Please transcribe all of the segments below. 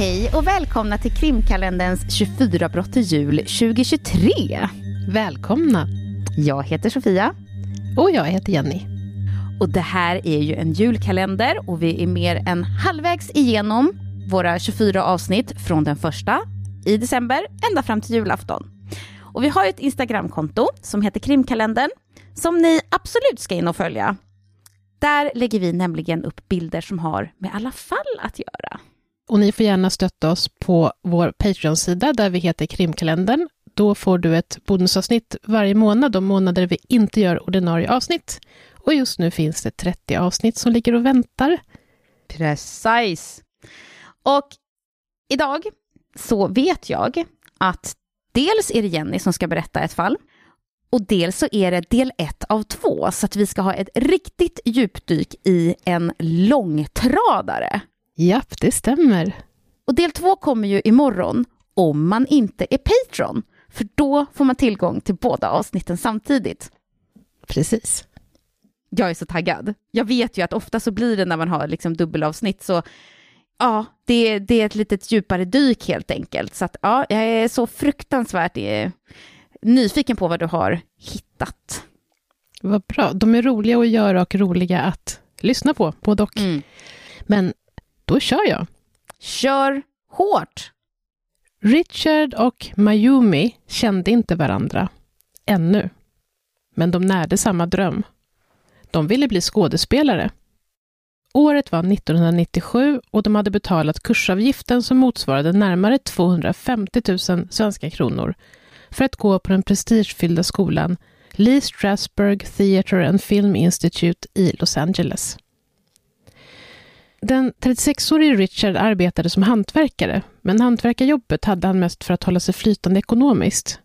Hej och välkomna till krimkalenderns 24 brott till jul 2023. Välkomna! Jag heter Sofia. Och jag heter Jenny. Och det här är ju en julkalender och vi är mer än halvvägs igenom våra 24 avsnitt från den första i december ända fram till julafton. Och vi har ett Instagramkonto som heter Krimkalendern som ni absolut ska in och följa. Där lägger vi nämligen upp bilder som har med alla fall att göra. Och ni får gärna stötta oss på vår Patreon-sida där vi heter Krimkalendern. Då får du ett bonusavsnitt varje månad, de månader vi inte gör ordinarie avsnitt. Och just nu finns det 30 avsnitt som ligger och väntar. Precis. Och idag så vet jag att dels är det Jenny som ska berätta ett fall och dels så är det del ett av två så att vi ska ha ett riktigt djupdyk i en långtradare. Japp, det stämmer. Och del två kommer ju imorgon om man inte är Patreon, för då får man tillgång till båda avsnitten samtidigt. Precis. Jag är så taggad. Jag vet ju att ofta så blir det när man har liksom dubbelavsnitt så ja, det, det är ett litet djupare dyk helt enkelt. Så att ja, jag är så fruktansvärt eh, nyfiken på vad du har hittat. Vad bra. De är roliga att göra och roliga att lyssna på, både och. Mm. Men då kör jag. Kör hårt! Richard och Mayumi kände inte varandra. Ännu. Men de närde samma dröm. De ville bli skådespelare. Året var 1997 och de hade betalat kursavgiften som motsvarade närmare 250 000 svenska kronor för att gå på den prestigefyllda skolan Lee Strasberg Theatre and Film Institute i Los Angeles. Den 36-årige Richard arbetade som hantverkare, men hantverkarjobbet hade han mest för att hålla sig flytande ekonomiskt.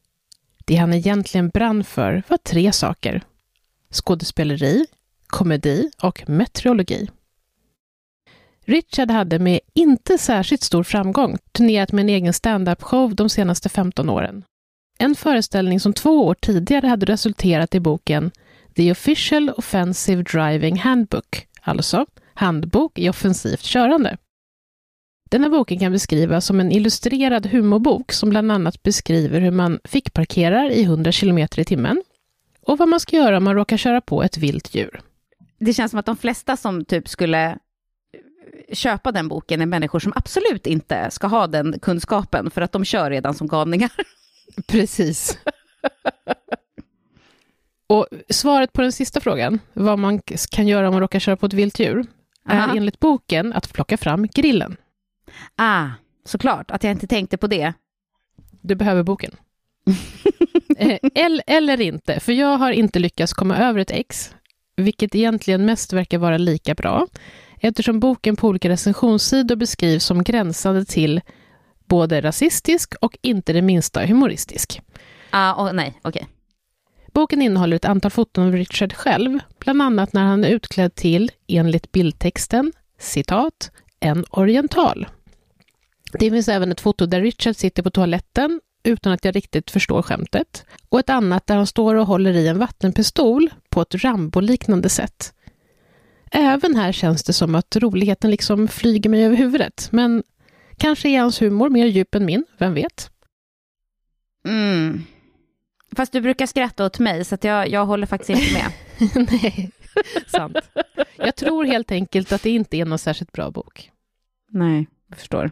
Det han egentligen brann för var tre saker. Skådespeleri, komedi och meteorologi. Richard hade med inte särskilt stor framgång turnerat med en egen standup-show de senaste 15 åren. En föreställning som två år tidigare hade resulterat i boken The Official Offensive Driving Handbook, alltså Handbok i offensivt körande. Denna boken kan beskrivas som en illustrerad humorbok som bland annat beskriver hur man fickparkerar i 100 km i timmen och vad man ska göra om man råkar köra på ett vilt djur. Det känns som att de flesta som typ skulle köpa den boken är människor som absolut inte ska ha den kunskapen för att de kör redan som galningar. Precis. Och svaret på den sista frågan, vad man kan göra om man råkar köra på ett vilt djur, är Aha. enligt boken att plocka fram grillen. Ah, såklart, att jag inte tänkte på det. Du behöver boken. Eh, eller, eller inte, för jag har inte lyckats komma över ett ex, vilket egentligen mest verkar vara lika bra, eftersom boken på olika recensionssidor beskrivs som gränsande till både rasistisk och inte det minsta humoristisk. Ah, och, nej, okej. Boken innehåller ett antal foton av Richard själv, bland annat när han är utklädd till, enligt bildtexten, citat, en oriental. Det finns även ett foto där Richard sitter på toaletten, utan att jag riktigt förstår skämtet, och ett annat där han står och håller i en vattenpistol på ett Rambo-liknande sätt. Även här känns det som att roligheten liksom flyger mig över huvudet, men kanske är hans humor mer djup än min, vem vet? Mm. Fast du brukar skratta åt mig, så att jag, jag håller faktiskt inte med. Nej, sant. Jag tror helt enkelt att det inte är någon särskilt bra bok. nej, jag förstår.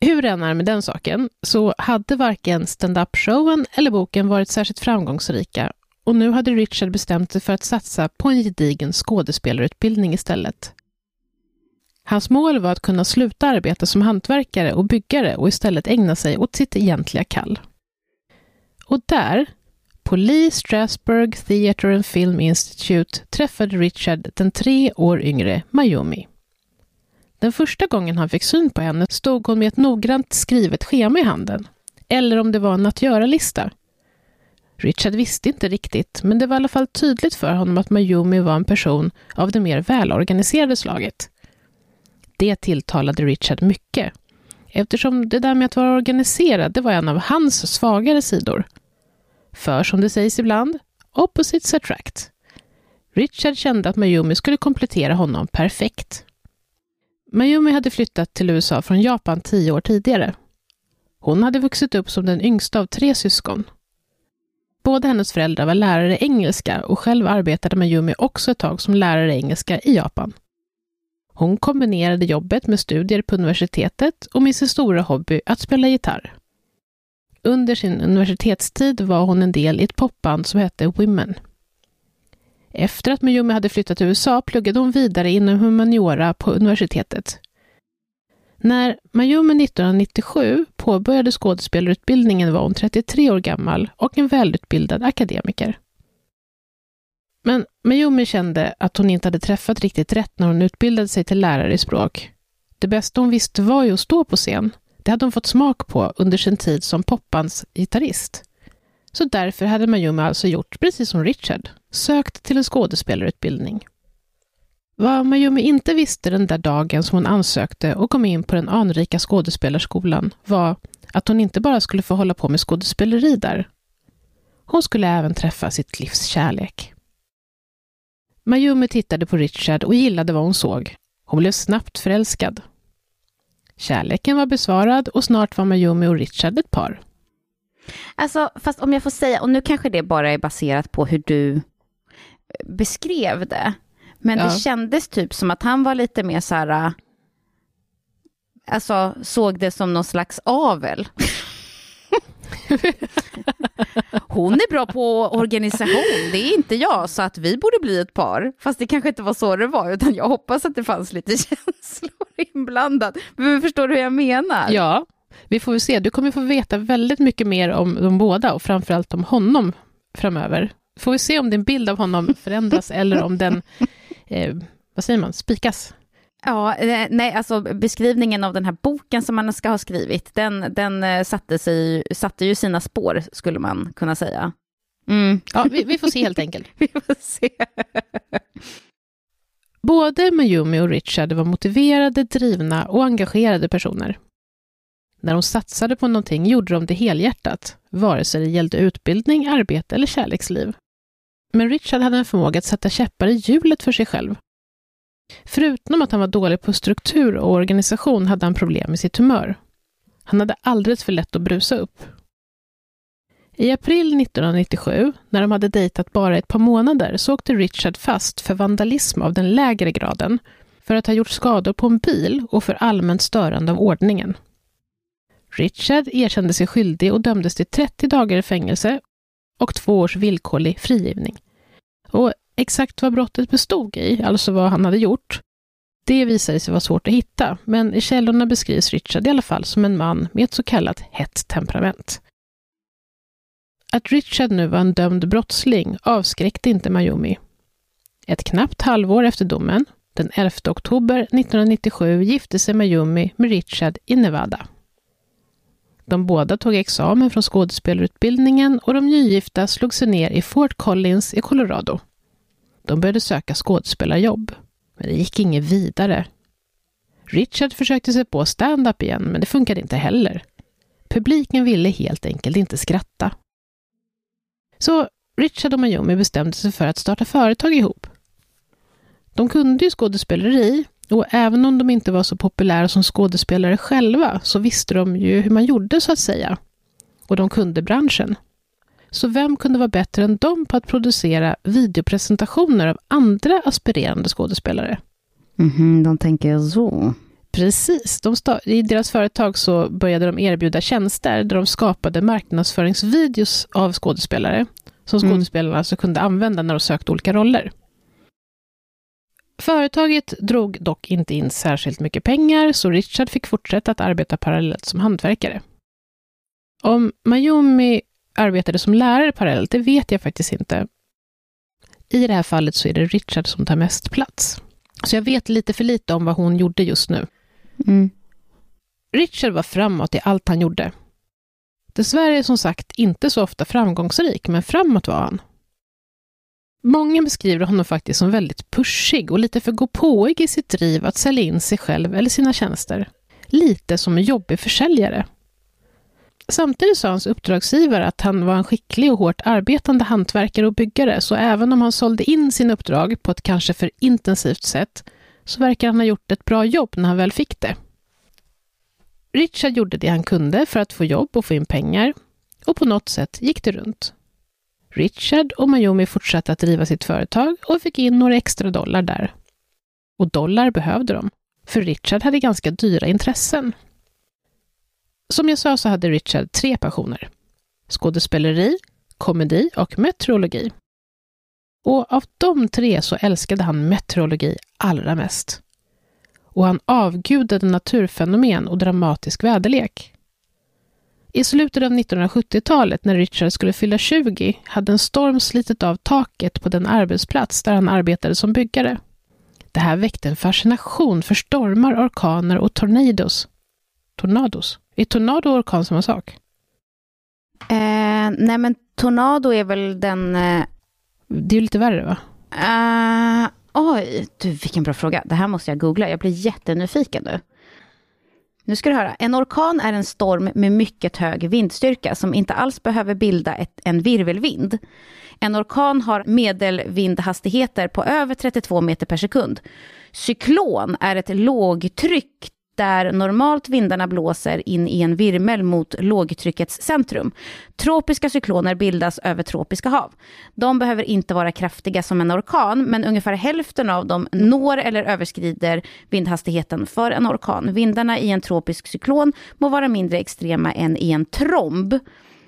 Hur än är med den saken, så hade varken stand-up-showen eller boken varit särskilt framgångsrika och nu hade Richard bestämt sig för att satsa på en gedigen skådespelarutbildning istället. Hans mål var att kunna sluta arbeta som hantverkare och byggare och istället ägna sig åt sitt egentliga kall. Och där, på Lee Strasberg Theatre and Film Institute, träffade Richard den tre år yngre Mayumi. Den första gången han fick syn på henne stod hon med ett noggrant skrivet schema i handen. Eller om det var en att göra-lista. Richard visste inte riktigt, men det var i alla fall tydligt för honom att Mayumi var en person av det mer välorganiserade slaget. Det tilltalade Richard mycket, eftersom det där med att vara organiserad, det var en av hans svagare sidor. För som det sägs ibland, opposites attract. Richard kände att Mayumi skulle komplettera honom perfekt. Mayumi hade flyttat till USA från Japan tio år tidigare. Hon hade vuxit upp som den yngsta av tre syskon. Båda hennes föräldrar var lärare i engelska och själv arbetade Mayumi också ett tag som lärare i engelska i Japan. Hon kombinerade jobbet med studier på universitetet och med sin stora hobby att spela gitarr. Under sin universitetstid var hon en del i ett popband som hette Women. Efter att Mayumi hade flyttat till USA pluggade hon vidare inom humaniora på universitetet. När Mayumi 1997 påbörjade skådespelarutbildningen var hon 33 år gammal och en välutbildad akademiker. Men Mayumi kände att hon inte hade träffat riktigt rätt när hon utbildade sig till lärare i språk. Det bästa hon visste var ju att stå på scen. Det hade hon fått smak på under sin tid som poppans gitarrist. Så därför hade Mayumi alltså gjort precis som Richard, sökt till en skådespelarutbildning. Vad Mayumi inte visste den där dagen som hon ansökte och kom in på den anrika skådespelarskolan var att hon inte bara skulle få hålla på med skådespeleri där. Hon skulle även träffa sitt livs kärlek. Mayumi tittade på Richard och gillade vad hon såg. Hon blev snabbt förälskad. Kärleken var besvarad och snart var Mayumi och Richard ett par. Alltså, fast om jag får säga, och nu kanske det bara är baserat på hur du beskrev det, men ja. det kändes typ som att han var lite mer så här, alltså såg det som någon slags avel. Hon är bra på organisation, det är inte jag, så att vi borde bli ett par. Fast det kanske inte var så det var, utan jag hoppas att det fanns lite känslor inblandat. Men förstår du hur jag menar? Ja, vi får väl se. Du kommer få veta väldigt mycket mer om de båda och framförallt om honom framöver. Får vi se om din bild av honom förändras eller om den, eh, vad säger man, spikas? Ja, eh, nej, alltså beskrivningen av den här boken som man ska ha skrivit, den, den eh, satte, sig, satte ju sina spår, skulle man kunna säga. Mm. Ja, vi, vi, får se helt enkelt. vi får se. Både Mayumi och Richard var motiverade, drivna och engagerade personer. När de satsade på någonting gjorde de det helhjärtat, vare sig det gällde utbildning, arbete eller kärleksliv. Men Richard hade en förmåga att sätta käppar i hjulet för sig själv. Förutom att han var dålig på struktur och organisation hade han problem med sitt humör. Han hade alldeles för lätt att brusa upp. I april 1997, när de hade dejtat bara ett par månader, så åkte Richard fast för vandalism av den lägre graden, för att ha gjort skador på en bil och för allmänt störande av ordningen. Richard erkände sig skyldig och dömdes till 30 dagar i fängelse och två års villkorlig frigivning. Och exakt vad brottet bestod i, alltså vad han hade gjort, det visade sig vara svårt att hitta, men i källorna beskrivs Richard i alla fall som en man med ett så kallat hett temperament. Att Richard nu var en dömd brottsling avskräckte inte Mayumi. Ett knappt halvår efter domen, den 11 oktober 1997, gifte sig Mayumi med Richard i Nevada. De båda tog examen från skådespelarutbildningen och de nygifta slog sig ner i Fort Collins i Colorado. De började söka skådespelarjobb, men det gick inget vidare. Richard försökte sig på stand-up igen, men det funkade inte heller. Publiken ville helt enkelt inte skratta. Så Richard och Mayumi bestämde sig för att starta företag ihop. De kunde ju skådespeleri och även om de inte var så populära som skådespelare själva så visste de ju hur man gjorde så att säga. Och de kunde branschen. Så vem kunde vara bättre än dem på att producera videopresentationer av andra aspirerande skådespelare? Mm -hmm, de tänker så. Precis. De I deras företag så började de erbjuda tjänster där de skapade marknadsföringsvideos av skådespelare som mm. skådespelarna mm. alltså kunde använda när de sökte olika roller. Företaget drog dock inte in särskilt mycket pengar, så Richard fick fortsätta att arbeta parallellt som hantverkare. Om Mayumi arbetade som lärare parallellt, det vet jag faktiskt inte. I det här fallet så är det Richard som tar mest plats. Så jag vet lite för lite om vad hon gjorde just nu. Mm. Richard var framåt i allt han gjorde. Dessvärre är som sagt inte så ofta framgångsrik, men framåt var han. Många beskriver honom faktiskt som väldigt pushig och lite för gåpåig i sitt driv att sälja in sig själv eller sina tjänster. Lite som en jobbig försäljare. Samtidigt sa hans uppdragsgivare att han var en skicklig och hårt arbetande hantverkare och byggare, så även om han sålde in sin uppdrag på ett kanske för intensivt sätt, så verkar han ha gjort ett bra jobb när han väl fick det. Richard gjorde det han kunde för att få jobb och få in pengar och på något sätt gick det runt. Richard och Mayumi fortsatte att driva sitt företag och fick in några extra dollar där. Och dollar behövde de, för Richard hade ganska dyra intressen. Som jag sa så hade Richard tre passioner. Skådespeleri, komedi och meteorologi. Och av de tre så älskade han meteorologi allra mest. Och han avgudade naturfenomen och dramatisk väderlek. I slutet av 1970-talet, när Richard skulle fylla 20, hade en storm slitit av taket på den arbetsplats där han arbetade som byggare. Det här väckte en fascination för stormar, orkaner och tornados. Tornados? Är tornado och orkan samma sak? Eh, nej, men tornado är väl den... Eh, det är lite värre, va? Uh, oj, du, vilken bra fråga. Det här måste jag googla. Jag blir jättenyfiken nu. Nu ska du höra. En orkan är en storm med mycket hög vindstyrka som inte alls behöver bilda ett, en virvelvind. En orkan har medelvindhastigheter på över 32 meter per sekund. Cyklon är ett lågtryck där normalt vindarna blåser in i en virmel mot lågtryckets centrum. Tropiska cykloner bildas över tropiska hav. De behöver inte vara kraftiga som en orkan, men ungefär hälften av dem når eller överskrider vindhastigheten för en orkan. Vindarna i en tropisk cyklon må vara mindre extrema än i en tromb,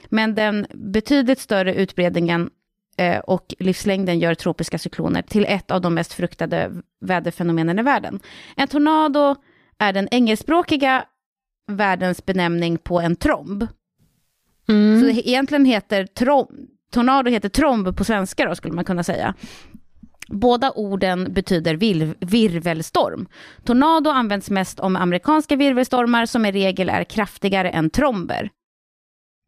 men den betydligt större utbredningen eh, och livslängden gör tropiska cykloner till ett av de mest fruktade väderfenomenen i världen. En tornado är den engelskspråkiga världens benämning på en tromb. Mm. Så egentligen heter trom, tornado heter tromb på svenska då, skulle man kunna säga. Båda orden betyder vir, virvelstorm. Tornado används mest om amerikanska virvelstormar som i regel är kraftigare än tromber.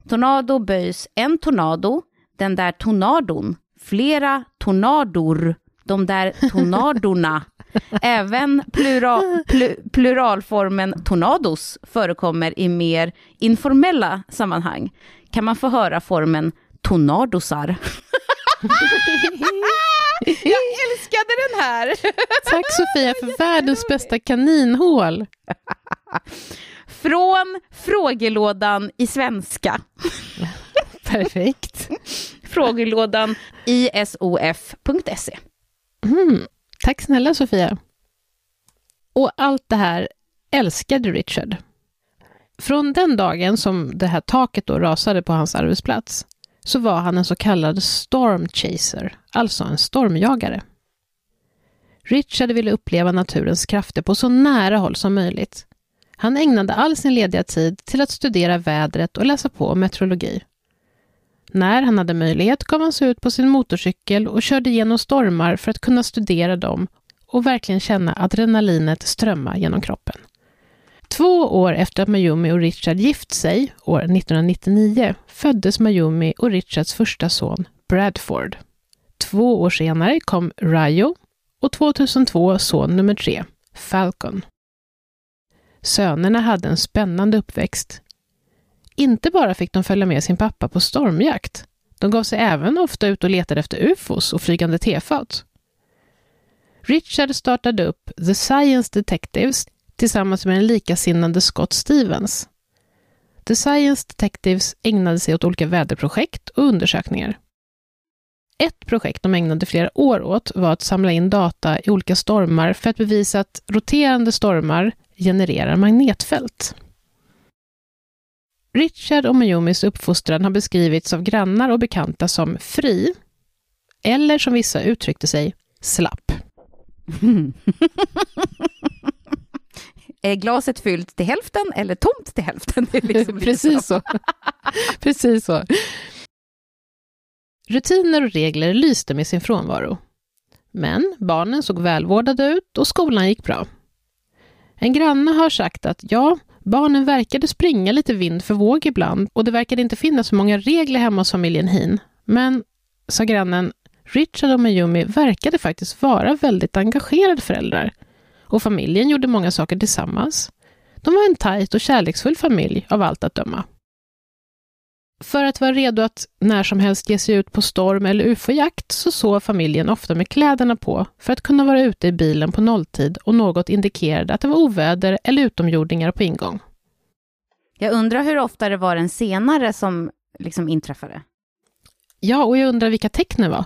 Tornado böjs en tornado, den där tornadon, flera tornador, de där tornadorna Även plura, pl, pluralformen tornados förekommer i mer informella sammanhang. Kan man få höra formen tornadosar. Jag älskade den här! Tack Sofia för världens bästa kaninhål. Från frågelådan i svenska. Perfekt. Frågelådan isof.se. Mm. Tack snälla Sofia. Och allt det här älskade Richard. Från den dagen som det här taket då rasade på hans arbetsplats så var han en så kallad storm chaser, alltså en stormjagare. Richard ville uppleva naturens krafter på så nära håll som möjligt. Han ägnade all sin lediga tid till att studera vädret och läsa på meteorologi. När han hade möjlighet gav han sig ut på sin motorcykel och körde igenom stormar för att kunna studera dem och verkligen känna adrenalinet strömma genom kroppen. Två år efter att Mayumi och Richard gift sig, år 1999, föddes Mayumi och Richards första son, Bradford. Två år senare kom Rayo och 2002 son nummer tre, Falcon. Sönerna hade en spännande uppväxt inte bara fick de följa med sin pappa på stormjakt, de gav sig även ofta ut och letade efter ufos och flygande tefat. Richard startade upp The Science Detectives tillsammans med en likasinnande Scott Stevens. The Science Detectives ägnade sig åt olika väderprojekt och undersökningar. Ett projekt de ägnade flera år åt var att samla in data i olika stormar för att bevisa att roterande stormar genererar magnetfält. Richard och Mayumis uppfostran har beskrivits av grannar och bekanta som fri, eller som vissa uttryckte sig, slapp. Är glaset fyllt till hälften eller tomt till hälften? Liksom Precis så. Precis så. Rutiner och regler lyste med sin frånvaro. Men barnen såg välvårdade ut och skolan gick bra. En granne har sagt att ja, Barnen verkade springa lite vind för våg ibland och det verkade inte finnas så många regler hemma hos familjen Hin. Men, sa grannen, Richard och Mayumi verkade faktiskt vara väldigt engagerade föräldrar. Och familjen gjorde många saker tillsammans. De var en tajt och kärleksfull familj av allt att döma. För att vara redo att när som helst ge sig ut på storm eller ufo-jakt så sov familjen ofta med kläderna på för att kunna vara ute i bilen på nolltid och något indikerade att det var oväder eller utomjordingar på ingång. Jag undrar hur ofta det var den senare som liksom inträffade. Ja, och jag undrar vilka tecknen var.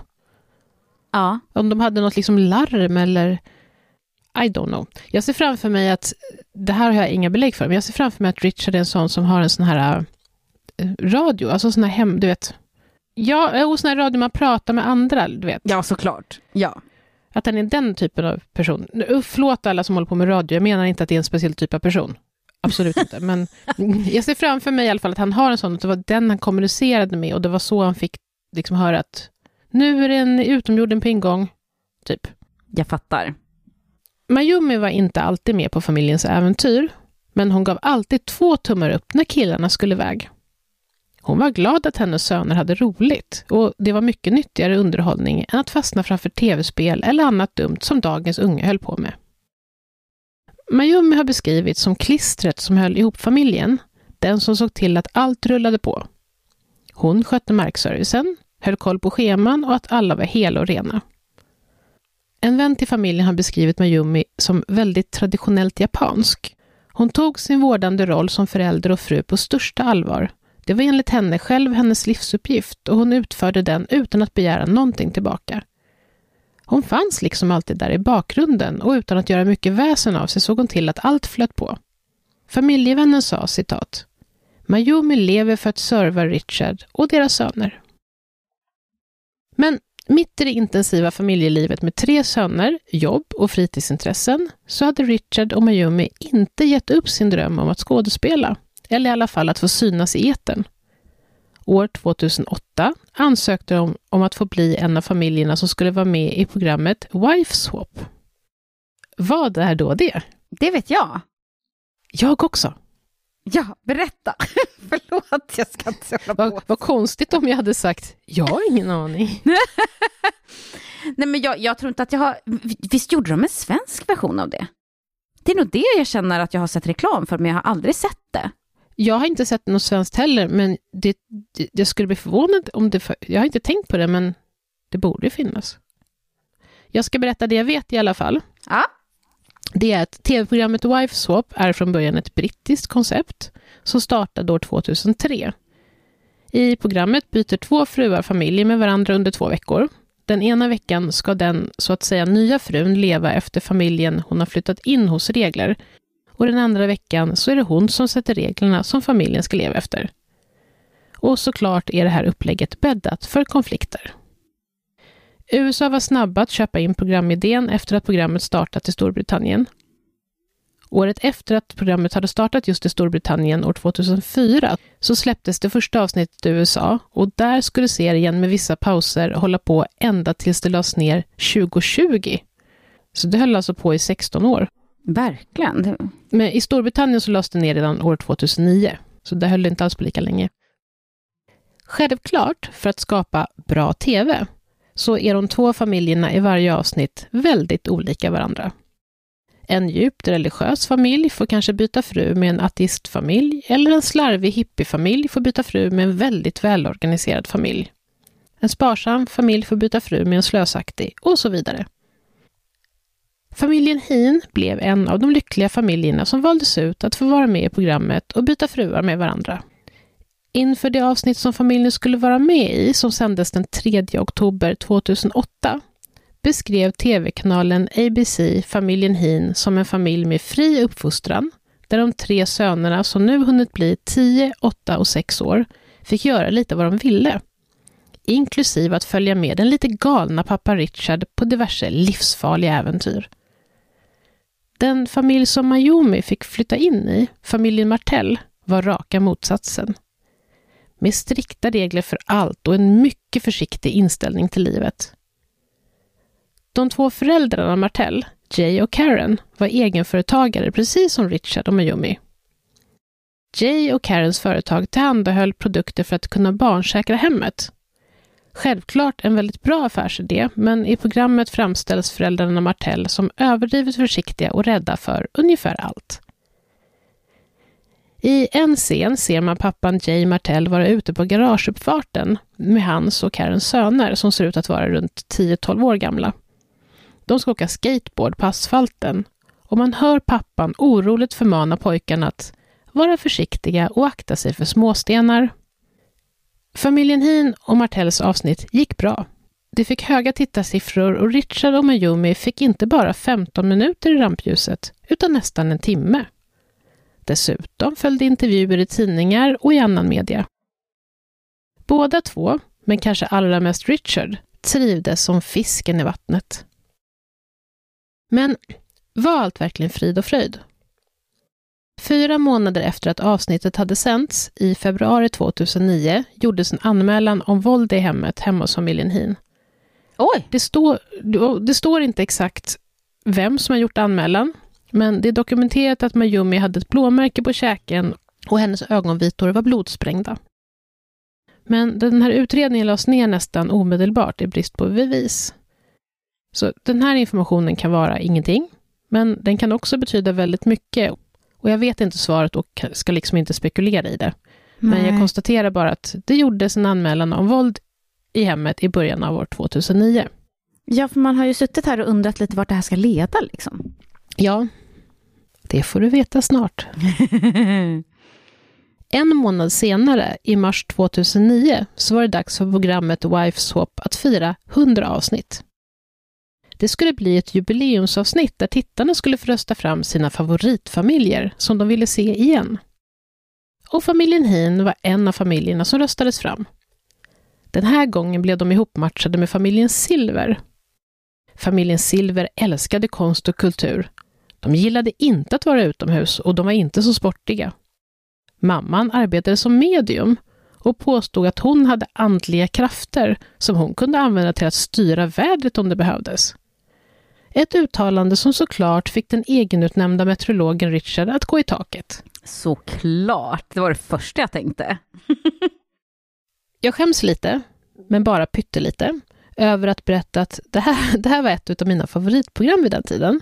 Ja. Om de hade något liksom larm eller... I don't know. Jag ser framför mig att, det här har jag inga belägg för, men jag ser framför mig att Richard är en sån som har en sån här uh, radio, alltså sån här hem, du vet. Ja, och sån här radio man pratar med andra, du vet. Ja, såklart. Ja. Att han är den typen av person. Förlåt alla som håller på med radio, jag menar inte att det är en speciell typ av person. Absolut inte. Men jag ser framför mig i alla fall att han har en sån, och det var den han kommunicerade med och det var så han fick liksom höra att nu är det en utomjorden på ingång, typ. Jag fattar. Mayumi var inte alltid med på familjens äventyr, men hon gav alltid två tummar upp när killarna skulle iväg. Hon var glad att hennes söner hade roligt och det var mycket nyttigare underhållning än att fastna framför tv-spel eller annat dumt som dagens unga höll på med. Mayumi har beskrivits som klistret som höll ihop familjen, den som såg till att allt rullade på. Hon skötte markservicen, höll koll på scheman och att alla var hela och rena. En vän till familjen har beskrivit Mayumi som väldigt traditionellt japansk. Hon tog sin vårdande roll som förälder och fru på största allvar. Det var enligt henne själv hennes livsuppgift och hon utförde den utan att begära någonting tillbaka. Hon fanns liksom alltid där i bakgrunden och utan att göra mycket väsen av sig såg hon till att allt flöt på. Familjevännen sa citat Mayumi lever för att serva Richard och deras söner. Men mitt i det intensiva familjelivet med tre söner, jobb och fritidsintressen så hade Richard och Mayumi inte gett upp sin dröm om att skådespela, eller i alla fall att få synas i etern. År 2008 ansökte de om att få bli en av familjerna som skulle vara med i programmet Wife Swap. Vad är då det? Det vet jag. Jag också. Ja, berätta. Förlåt, jag ska inte hålla på. Vad, vad konstigt om jag hade sagt, jag har ingen aning. Nej, men jag, jag tror inte att jag har... Visst gjorde de en svensk version av det? Det är nog det jag känner att jag har sett reklam för, men jag har aldrig sett det. Jag har inte sett något svenskt heller, men det, det, jag skulle bli förvånad om det... Jag har inte tänkt på det, men det borde finnas. Jag ska berätta det jag vet i alla fall. Ja. Det är att tv-programmet Wife Swap är från början ett brittiskt koncept som startade år 2003. I programmet byter två fruar familj med varandra under två veckor. Den ena veckan ska den så att säga nya frun leva efter familjen hon har flyttat in hos regler och den andra veckan så är det hon som sätter reglerna som familjen ska leva efter. Och såklart är det här upplägget bäddat för konflikter. USA var snabba att köpa in programidén efter att programmet startat i Storbritannien. Året efter att programmet hade startat just i Storbritannien år 2004 så släpptes det första avsnittet i USA och där skulle serien med vissa pauser hålla på ända tills det lades ner 2020. Så det höll alltså på i 16 år. Verkligen. Men i Storbritannien så lades det ner redan år 2009, så det höll inte alls på lika länge. Självklart, för att skapa bra TV, så är de två familjerna i varje avsnitt väldigt olika varandra. En djupt religiös familj får kanske byta fru med en ateistfamilj eller en slarvig hippiefamilj får byta fru med en väldigt välorganiserad familj. En sparsam familj får byta fru med en slösaktig och så vidare. Familjen Hin blev en av de lyckliga familjerna som valdes ut att få vara med i programmet och byta fruar med varandra. Inför det avsnitt som familjen skulle vara med i, som sändes den 3 oktober 2008, beskrev tv-kanalen ABC familjen Hin som en familj med fri uppfostran, där de tre sönerna, som nu hunnit bli 10, 8 och 6 år, fick göra lite vad de ville. Inklusive att följa med den lite galna pappa Richard på diverse livsfarliga äventyr. Den familj som Mayumi fick flytta in i, familjen Martell, var raka motsatsen. Med strikta regler för allt och en mycket försiktig inställning till livet. De två föräldrarna Martell, Jay och Karen, var egenföretagare precis som Richard och Mayumi. Jay och Karens företag tillhandahöll produkter för att kunna barnsäkra hemmet. Självklart en väldigt bra affärsidé, men i programmet framställs föräldrarna Martell som överdrivet försiktiga och rädda för ungefär allt. I en scen ser man pappan Jay Martell vara ute på garageuppfarten med hans och Karens söner som ser ut att vara runt 10-12 år gamla. De ska åka skateboard på asfalten och man hör pappan oroligt förmana pojkarna att vara försiktiga och akta sig för småstenar. Familjen Hin och Martells avsnitt gick bra. De fick höga tittarsiffror och Richard och Mayumi fick inte bara 15 minuter i rampljuset, utan nästan en timme. Dessutom följde intervjuer i tidningar och i annan media. Båda två, men kanske allra mest Richard, trivdes som fisken i vattnet. Men var allt verkligen frid och fröjd? Fyra månader efter att avsnittet hade sänts, i februari 2009, gjordes en anmälan om våld i hemmet hemma hos familjen Hin. Oj! Det, står, det står inte exakt vem som har gjort anmälan, men det är dokumenterat att Mayumi hade ett blåmärke på käken och hennes ögonvitor var blodsprängda. Men den här utredningen lades ner nästan omedelbart i brist på bevis. Så den här informationen kan vara ingenting, men den kan också betyda väldigt mycket. Och jag vet inte svaret och ska liksom inte spekulera i det. Nej. Men jag konstaterar bara att det gjordes en anmälan om våld i hemmet i början av år 2009. Ja, för man har ju suttit här och undrat lite vart det här ska leda. Liksom. Ja, det får du veta snart. en månad senare, i mars 2009, så var det dags för programmet Wife Swap att fira 100 avsnitt. Det skulle bli ett jubileumsavsnitt där tittarna skulle få rösta fram sina favoritfamiljer som de ville se igen. Och familjen Hin var en av familjerna som röstades fram. Den här gången blev de ihopmatchade med familjen Silver. Familjen Silver älskade konst och kultur. De gillade inte att vara utomhus och de var inte så sportiga. Mamman arbetade som medium och påstod att hon hade andliga krafter som hon kunde använda till att styra vädret om det behövdes. Ett uttalande som såklart fick den egenutnämnda meteorologen Richard att gå i taket. Såklart, det var det första jag tänkte. jag skäms lite, men bara pyttelite, över att berätta att det här, det här var ett av mina favoritprogram vid den tiden.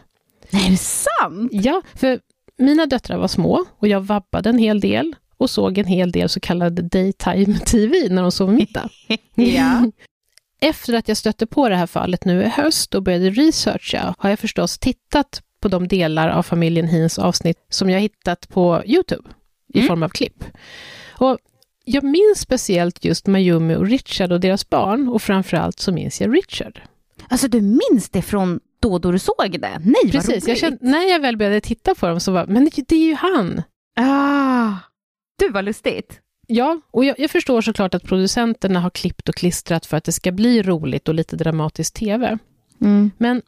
Nej, är det sant? Ja, för mina döttrar var små och jag vabbade en hel del och såg en hel del så kallad daytime TV när de sov middag. ja. Efter att jag stötte på det här fallet nu i höst och började researcha har jag förstås tittat på de delar av familjen Hins avsnitt som jag hittat på Youtube i mm. form av klipp. Och jag minns speciellt just Mayumi och Richard och deras barn och framförallt så minns jag Richard. Alltså du minns det från då då du såg det? Nej, Precis, vad roligt. jag kände, när jag väl började titta på dem så var men det, är ju han. Ah, du, vad lustigt. Ja, och jag, jag, förstår såklart att producenterna har klippt och klistrat för att det ska bli roligt och lite dramatisk TV. Mm. Men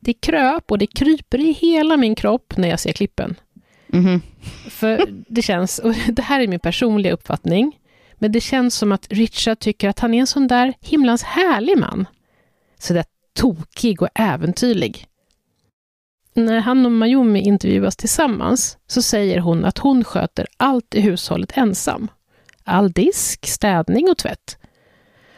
det kröp och det kryper i hela min kropp när jag ser klippen. Mm. För det känns, och det här är min personliga uppfattning, men det känns som att Richard tycker att han är en sån där himlans härlig man. Så där tokig och äventyrlig. När han och Mayumi intervjuas tillsammans så säger hon att hon sköter allt i hushållet ensam all disk, städning och tvätt.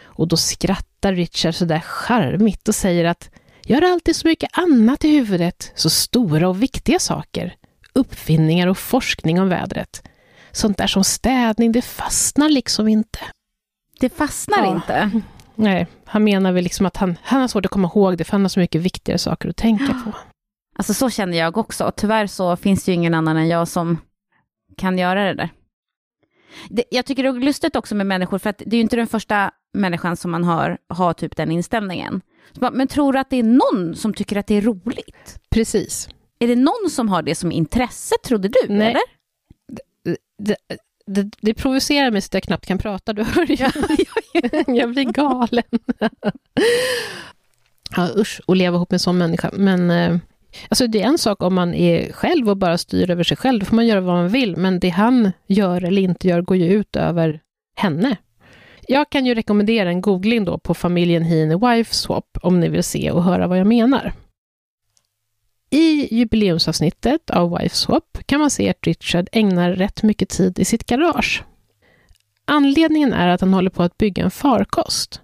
Och då skrattar Richard sådär charmigt och säger att jag har alltid så mycket annat i huvudet, så stora och viktiga saker. Uppfinningar och forskning om vädret. Sånt där som städning, det fastnar liksom inte. Det fastnar ja. inte? Nej, han menar väl liksom att han, han har svårt att komma ihåg det, för han har så mycket viktigare saker att tänka på. Alltså så känner jag också. Tyvärr så finns det ju ingen annan än jag som kan göra det där. Det, jag tycker det är lustigt också med människor, för att det är ju inte den första människan som man hör ha typ den inställningen. Men tror du att det är någon som tycker att det är roligt? Precis. Är det någon som har det som intresse, trodde du? Nej. Eller? Det, det, det, det provocerar mig så att jag knappt kan prata, du hör ju. jag blir galen. ja, usch, att leva ihop med en sån människa. Men eh, Alltså det är en sak om man är själv och bara styr över sig själv, då får man göra vad man vill, men det han gör eller inte gör går ju ut över henne. Jag kan ju rekommendera en googling då på familjen Heen Wife Swap om ni vill se och höra vad jag menar. I jubileumsavsnittet av Wife Swap kan man se att Richard ägnar rätt mycket tid i sitt garage. Anledningen är att han håller på att bygga en farkost.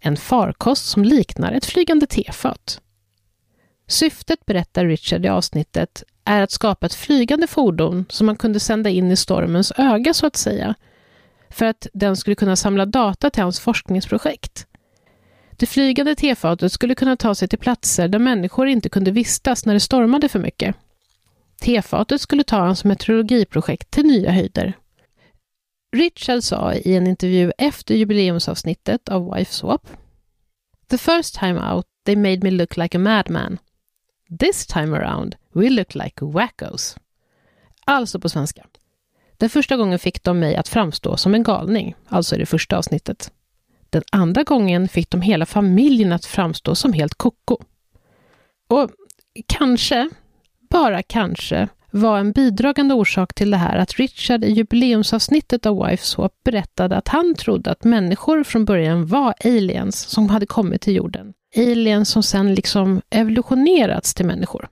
En farkost som liknar ett flygande tefat. Syftet, berättar Richard i avsnittet, är att skapa ett flygande fordon som man kunde sända in i stormens öga, så att säga, för att den skulle kunna samla data till hans forskningsprojekt. Det flygande tefatet skulle kunna ta sig till platser där människor inte kunde vistas när det stormade för mycket. Tefatet skulle ta hans meteorologiprojekt till nya höjder. Richard sa i en intervju efter jubileumsavsnittet av Wife Swap The first time out they made me look like a madman. This time around we look like wackos. Alltså på svenska. Den första gången fick de mig att framstå som en galning, alltså i det första avsnittet. Den andra gången fick de hela familjen att framstå som helt koko. Och kanske, bara kanske, var en bidragande orsak till det här att Richard i jubileumsavsnittet av Wife Swap berättade att han trodde att människor från början var aliens som hade kommit till jorden. Aliens som sen liksom evolutionerats till människor.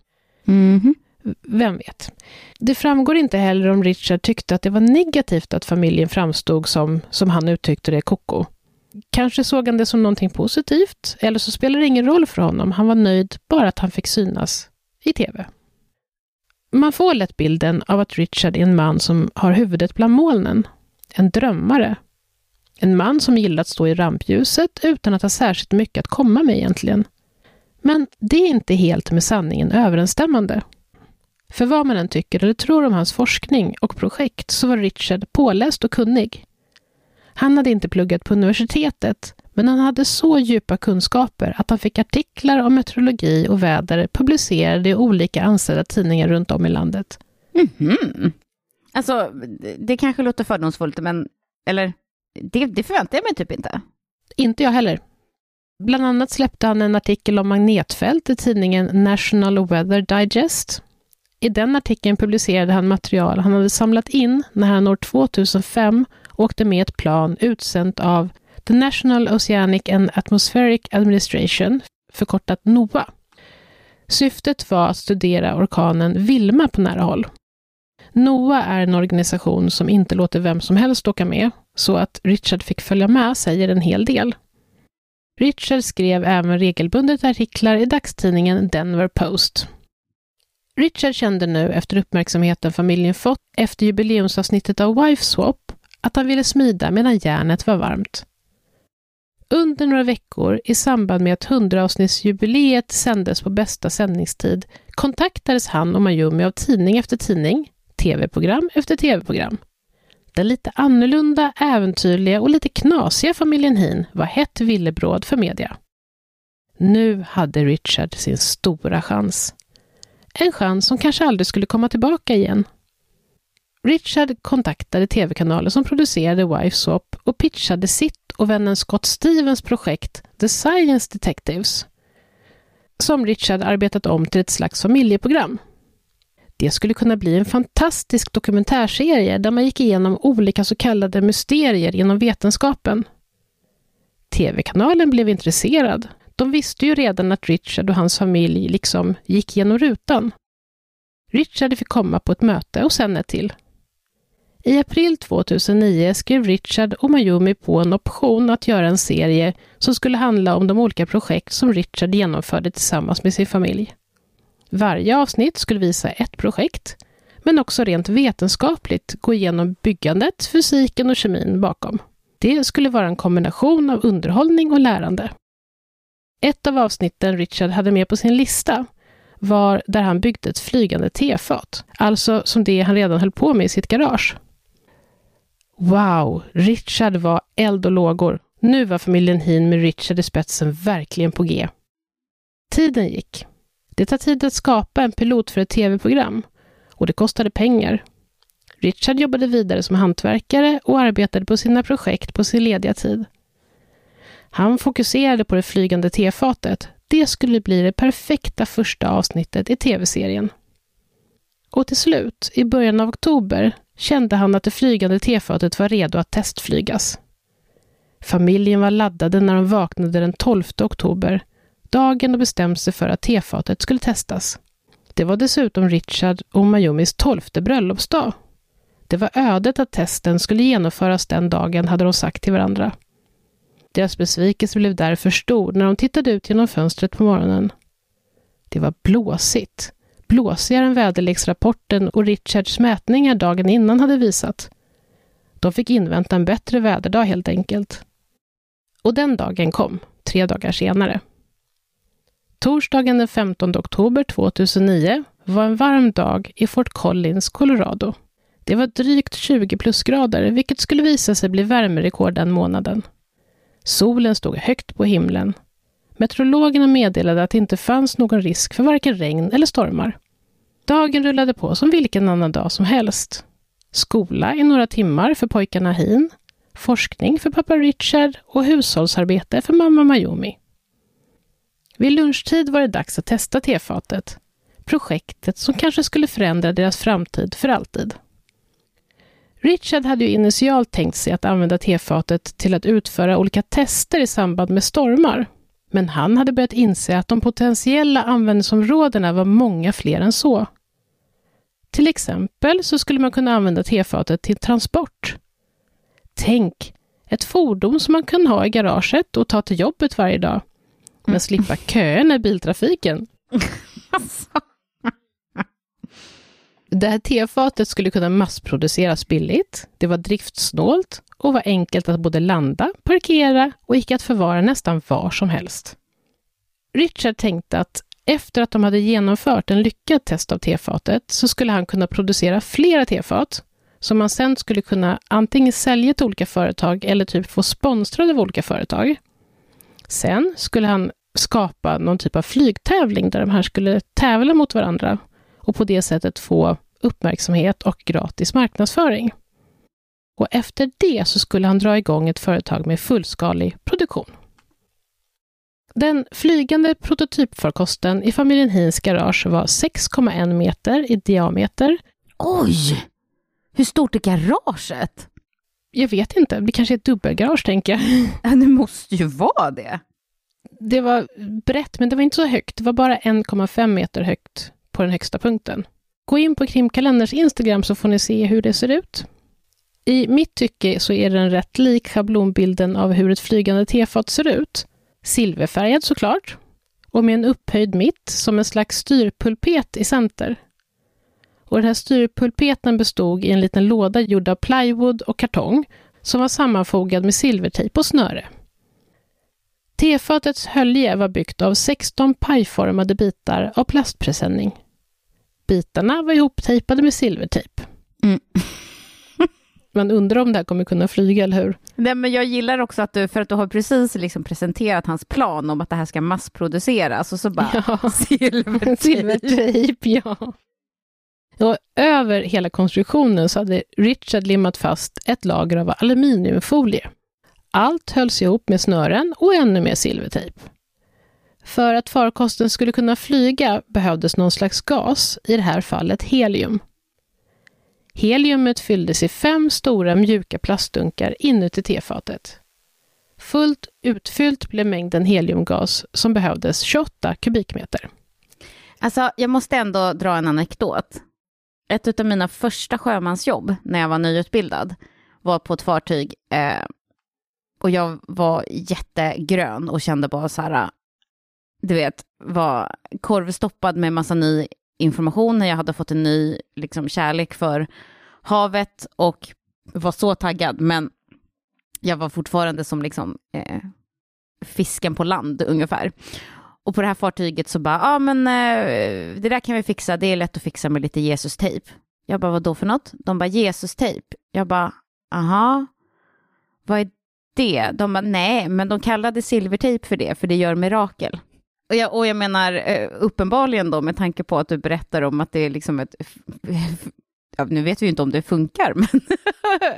Mm -hmm. Vem vet? Det framgår inte heller om Richard tyckte att det var negativt att familjen framstod som, som han uttryckte det, koko. Kanske såg han det som någonting positivt, eller så spelar det ingen roll för honom. Han var nöjd bara att han fick synas i tv. Man får lätt bilden av att Richard är en man som har huvudet bland molnen. En drömmare. En man som gillar att stå i rampljuset utan att ha särskilt mycket att komma med egentligen. Men det är inte helt med sanningen överensstämmande. För vad man än tycker eller tror om hans forskning och projekt så var Richard påläst och kunnig. Han hade inte pluggat på universitetet, men han hade så djupa kunskaper att han fick artiklar om meteorologi och väder publicerade i olika ansedda tidningar runt om i landet. Mm -hmm. Alltså, det kanske låter fördomsfullt, men eller det, det förväntar jag mig typ inte. Inte jag heller. Bland annat släppte han en artikel om magnetfält i tidningen National Weather Digest. I den artikeln publicerade han material han hade samlat in när han år 2005 åkte med ett plan utsänt av The National Oceanic and Atmospheric Administration, förkortat NOAA. Syftet var att studera orkanen Vilma på nära håll. NOAA är en organisation som inte låter vem som helst åka med, så att Richard fick följa med säger en hel del. Richard skrev även regelbundet artiklar i dagstidningen Denver Post. Richard kände nu efter uppmärksamheten familjen fått efter jubileumsavsnittet av Wife Swap att han ville smida medan järnet var varmt. Under några veckor i samband med att 100-avsnittsjubileet sändes på bästa sändningstid kontaktades han och Mayumi av tidning efter tidning, tv-program efter tv-program. Den lite annorlunda, äventyrliga och lite knasiga familjen Hin var hett villebråd för media. Nu hade Richard sin stora chans. En chans som kanske aldrig skulle komma tillbaka igen. Richard kontaktade tv-kanalen som producerade Wife Swap och pitchade sitt och vännen Scott Stevens projekt The Science Detectives, som Richard arbetat om till ett slags familjeprogram. Det skulle kunna bli en fantastisk dokumentärserie där man gick igenom olika så kallade mysterier inom vetenskapen. TV-kanalen blev intresserad. De visste ju redan att Richard och hans familj liksom gick genom rutan. Richard fick komma på ett möte och sen ett till. I april 2009 skrev Richard och Mayumi på en option att göra en serie som skulle handla om de olika projekt som Richard genomförde tillsammans med sin familj. Varje avsnitt skulle visa ett projekt, men också rent vetenskapligt gå igenom byggandet, fysiken och kemin bakom. Det skulle vara en kombination av underhållning och lärande. Ett av avsnitten Richard hade med på sin lista var där han byggde ett flygande tefat, alltså som det han redan höll på med i sitt garage. Wow, Richard var eld och lågor. Nu var familjen Hin med Richard i spetsen verkligen på G. Tiden gick. Det tar tid att skapa en pilot för ett tv-program och det kostade pengar. Richard jobbade vidare som hantverkare och arbetade på sina projekt på sin lediga tid. Han fokuserade på det flygande tefatet. Det skulle bli det perfekta första avsnittet i tv-serien. Och till slut, i början av oktober, kände han att det flygande tefatet var redo att testflygas. Familjen var laddade när de vaknade den 12 oktober, dagen de bestämde sig för att tefatet skulle testas. Det var dessutom Richard och Mayumis tolfte bröllopsdag. Det var ödet att testen skulle genomföras den dagen, hade de sagt till varandra. Deras besvikelse blev därför stor när de tittade ut genom fönstret på morgonen. Det var blåsigt. Blåsigare än väderleksrapporten och Richards mätningar dagen innan hade visat. De fick invänta en bättre väderdag helt enkelt. Och den dagen kom, tre dagar senare. Torsdagen den 15 oktober 2009 var en varm dag i Fort Collins, Colorado. Det var drygt 20 plusgrader, vilket skulle visa sig bli värmerekord den månaden. Solen stod högt på himlen. Meteorologerna meddelade att det inte fanns någon risk för varken regn eller stormar. Dagen rullade på som vilken annan dag som helst. Skola i några timmar för pojkarna Hin, forskning för pappa Richard och hushållsarbete för mamma Mayumi. Vid lunchtid var det dags att testa tefatet. Projektet som kanske skulle förändra deras framtid för alltid. Richard hade ju initialt tänkt sig att använda tefatet till att utföra olika tester i samband med stormar. Men han hade börjat inse att de potentiella användningsområdena var många fler än så. Till exempel så skulle man kunna använda tefatet till transport. Tänk, ett fordon som man kan ha i garaget och ta till jobbet varje dag. Men mm. slippa köerna i biltrafiken. Det här tefatet skulle kunna massproduceras billigt, det var driftsnålt och var enkelt att både landa, parkera och gick att förvara nästan var som helst. Richard tänkte att efter att de hade genomfört en lyckad test av tefatet så skulle han kunna producera flera tefat som man sen skulle kunna antingen sälja till olika företag eller typ få sponsrade av olika företag. Sen skulle han skapa någon typ av flygtävling där de här skulle tävla mot varandra och på det sättet få uppmärksamhet och gratis marknadsföring. Och efter det så skulle han dra igång ett företag med fullskalig produktion. Den flygande prototypfarkosten i familjen Hins garage var 6,1 meter i diameter. Oj! Hur stort är garaget? Jag vet inte, det kanske är ett dubbelgarage tänker jag. Ja, det måste ju vara det. Det var brett, men det var inte så högt. Det var bara 1,5 meter högt på den högsta punkten. Gå in på Krimkalenders Instagram så får ni se hur det ser ut. I mitt tycke så är den rätt lik schablonbilden av hur ett flygande tefat ser ut. Silverfärgad såklart, och med en upphöjd mitt som en slags styrpulpet i center. Och den här styrpulpeten bestod i en liten låda gjord av plywood och kartong som var sammanfogad med silvertejp och snöre. Tefatets hölje var byggt av 16 pajformade bitar av plastpresenning. Bitarna var ihoptejpade med silvertejp. Mm. Man undrar om det här kommer kunna flyga, eller hur? Nej, men jag gillar också att du, för att du har precis liksom presenterat hans plan om att det här ska massproduceras och så bara ja. silvertejp. silvertejp, ja. Och över hela konstruktionen så hade Richard limmat fast ett lager av aluminiumfolie. Allt hölls ihop med snören och ännu mer silvertejp. För att farkosten skulle kunna flyga behövdes någon slags gas, i det här fallet helium. Heliumet fylldes i fem stora mjuka plastdunkar inuti tefatet. Fullt utfyllt blev mängden heliumgas som behövdes 28 kubikmeter. Alltså, jag måste ändå dra en anekdot. Ett av mina första sjömansjobb när jag var nyutbildad var på ett fartyg eh, och jag var jättegrön och kände bara så här, du vet, var korvstoppad med massa ny information när jag hade fått en ny liksom, kärlek för havet och var så taggad. Men jag var fortfarande som liksom, eh, fisken på land ungefär. Och på det här fartyget så bara, ja ah, men eh, det där kan vi fixa, det är lätt att fixa med lite Jesus-tejp. Jag bara, vad då för något? De bara, Jesus-tejp. Jag bara, aha, vad är det? De bara, nej, men de kallade silvertejp för det, för det gör mirakel. Och jag, och jag menar, eh, uppenbarligen då, med tanke på att du berättar om att det är liksom ett... Ja, nu vet vi ju inte om det funkar, men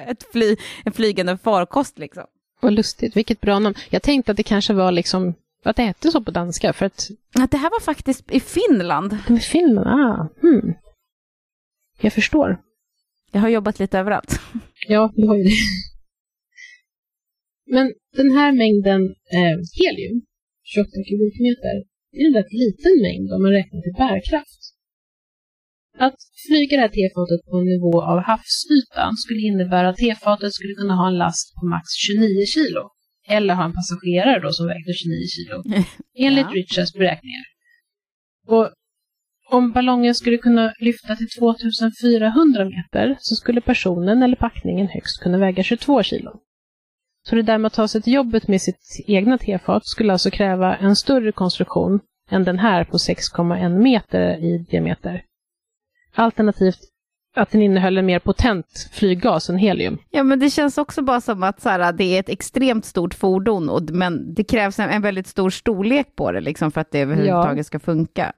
ett fly, en flygande farkost liksom. Vad lustigt, vilket bra namn. Jag tänkte att det kanske var liksom, att det hette så på danska, för att... Att det här var faktiskt i Finland. I Finland, ah. Hmm. Jag förstår. Jag har jobbat lite överallt. Ja, du har ju det. Men den här mängden eh, helium 28 kubikmeter är en rätt liten mängd om man räknar till bärkraft. Att flyga det här tefatet på en nivå av havsytan skulle innebära att tefatet skulle kunna ha en last på max 29 kilo. Eller ha en passagerare då som vägde 29 kilo. Enligt ja. Richards beräkningar. Och om ballongen skulle kunna lyfta till 2400 meter så skulle personen eller packningen högst kunna väga 22 kilo. Så det där med att ta sig till jobbet med sitt egna tefat skulle alltså kräva en större konstruktion än den här på 6,1 meter i diameter. Alternativt att den innehöll en mer potent flyggas än helium. Ja, men det känns också bara som att så här, det är ett extremt stort fordon, och, men det krävs en, en väldigt stor storlek på det liksom, för att det överhuvudtaget ja. ska funka.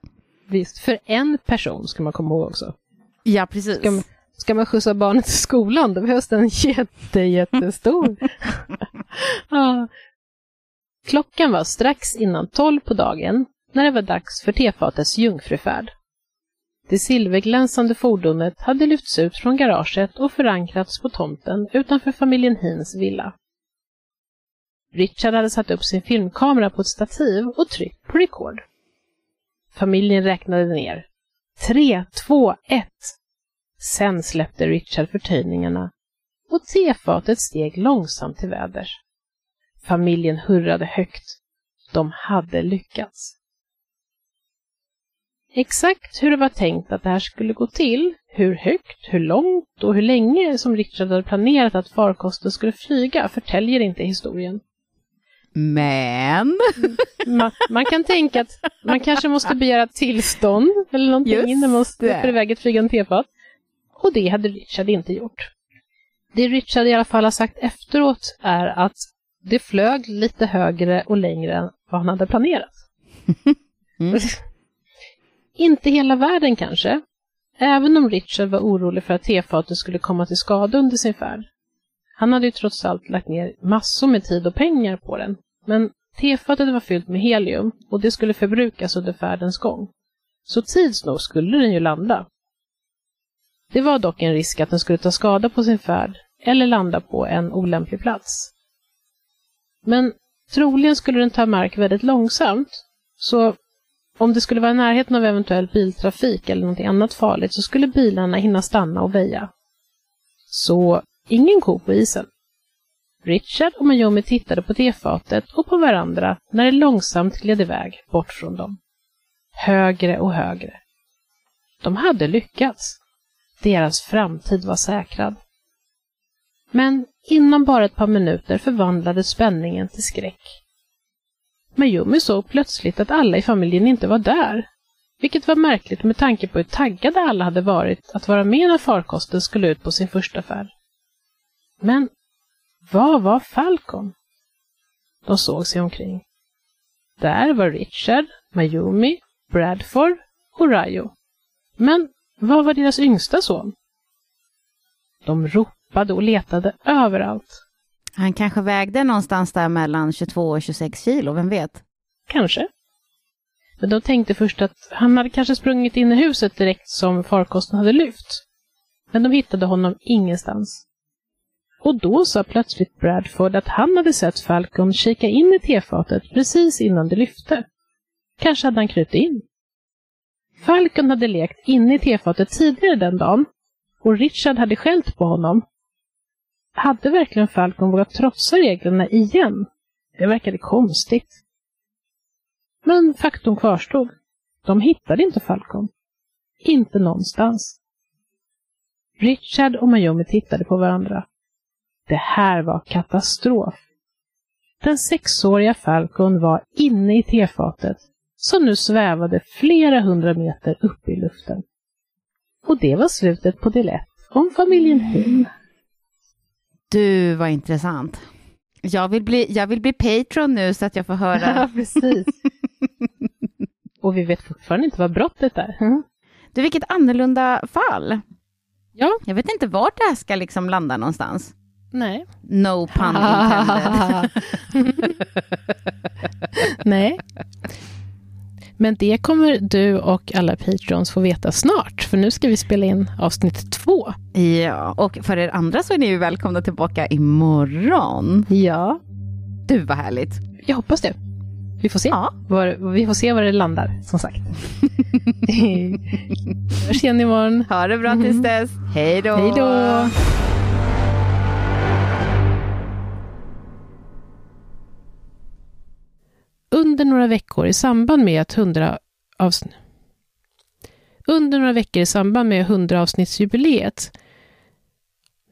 Visst, för en person ska man komma ihåg också. Ja, precis. Ska man, ska man skjutsa barnet till skolan, då behövs den jätte, jättestor. ah. Klockan var strax innan tolv på dagen när det var dags för tefatets jungfrufärd. Det silverglänsande fordonet hade lyfts ut från garaget och förankrats på tomten utanför familjen Hins villa. Richard hade satt upp sin filmkamera på ett stativ och tryckt på record. Familjen räknade ner. Tre, två, ett. Sen släppte Richard förtöjningarna och tefatet steg långsamt till väders. Familjen hurrade högt. De hade lyckats. Exakt hur det var tänkt att det här skulle gå till, hur högt, hur långt och hur länge som Richard hade planerat att farkosten skulle flyga förtäljer inte historien. Men... Man, man, kan tänka att man kanske måste begära tillstånd eller någonting Just innan man måste iväg ett flygande tefat. Och det hade Richard inte gjort. Det Richard i alla fall har sagt efteråt är att det flög lite högre och längre än vad han hade planerat. Mm. Inte hela världen kanske, även om Richard var orolig för att tefatet skulle komma till skada under sin färd. Han hade ju trots allt lagt ner massor med tid och pengar på den, men tefatet var fyllt med helium och det skulle förbrukas under färdens gång. Så tids nog skulle den ju landa. Det var dock en risk att den skulle ta skada på sin färd eller landa på en olämplig plats. Men troligen skulle den ta mark väldigt långsamt, så om det skulle vara i närheten av eventuell biltrafik eller något annat farligt så skulle bilarna hinna stanna och väja. Så ingen ko på isen. Richard och Mayomi tittade på tefatet och på varandra när det långsamt gled iväg bort från dem. Högre och högre. De hade lyckats. Deras framtid var säkrad. Men inom bara ett par minuter förvandlades spänningen till skräck. Mayumi såg plötsligt att alla i familjen inte var där. Vilket var märkligt med tanke på hur taggade alla hade varit att vara med när farkosten skulle ut på sin första färd. Men vad var Falcon? De såg sig omkring. Där var Richard, Mayumi, Bradford och Rayo. Men vad var deras yngsta son? De ropade och letade överallt. Han kanske vägde någonstans där mellan 22 och 26 kilo, vem vet? Kanske. Men de tänkte först att han hade kanske sprungit in i huset direkt som farkosten hade lyft. Men de hittade honom ingenstans. Och då sa plötsligt Bradford att han hade sett Falcon kika in i tefatet precis innan det lyfte. Kanske hade han krupit in. Falcon hade lekt inne i tefatet tidigare den dagen och Richard hade skällt på honom hade verkligen Falcon vågat trotsa reglerna igen? Det verkade konstigt. Men faktum kvarstod. De hittade inte Falcon. Inte någonstans. Richard och Mayomi tittade på varandra. Det här var katastrof. Den sexåriga Falcon var inne i tefatet som nu svävade flera hundra meter upp i luften. Och det var slutet på del 1 om familjen Hum. Du, vad intressant. Jag vill bli, jag vill bli Patreon nu så att jag får höra. Ja, precis. Och vi vet fortfarande inte vad brottet är. Mm. Du, vilket annorlunda fall. Ja. Jag vet inte vart det här ska liksom landa någonstans. Nej. No pun intended. Nej. Men det kommer du och alla patrons få veta snart, för nu ska vi spela in avsnitt två. Ja, och för er andra så är ni ju välkomna tillbaka imorgon. Ja. Du, vad härligt. Jag hoppas det. Vi får se. Ja. Var, vi får se var det landar, som sagt. Vi hörs igen imorgon. Ha det bra tills dess. Hej då. Hej då. under några veckor i samband med att 100 avsnitt under några veckor i samband med 100-avsnittsjubileet.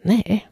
Nej,